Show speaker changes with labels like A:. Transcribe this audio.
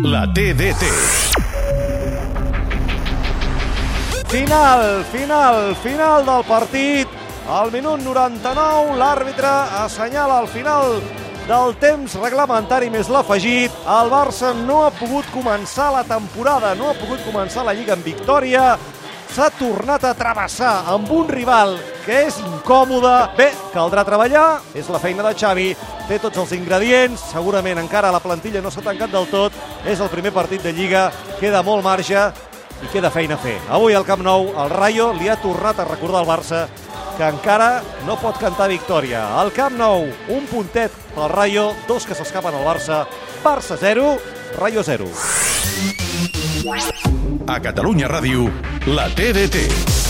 A: La TDT.
B: Final, final, final del partit. Al minut 99, l'àrbitre assenyala el final del temps reglamentari més l'afegit. El Barça no ha pogut començar la temporada, no ha pogut començar la Lliga en victòria. S'ha tornat a travessar amb un rival que és incòmode. Bé, caldrà treballar, és la feina de Xavi, té tots els ingredients, segurament encara la plantilla no s'ha tancat del tot, és el primer partit de Lliga, queda molt marge i queda feina a fer. Avui al Camp Nou, el Rayo li ha tornat a recordar al Barça que encara no pot cantar victòria. Al Camp Nou, un puntet pel Rayo, dos que s'escapen al Barça. Barça 0, Rayo 0.
A: A Catalunya Ràdio, la TDT.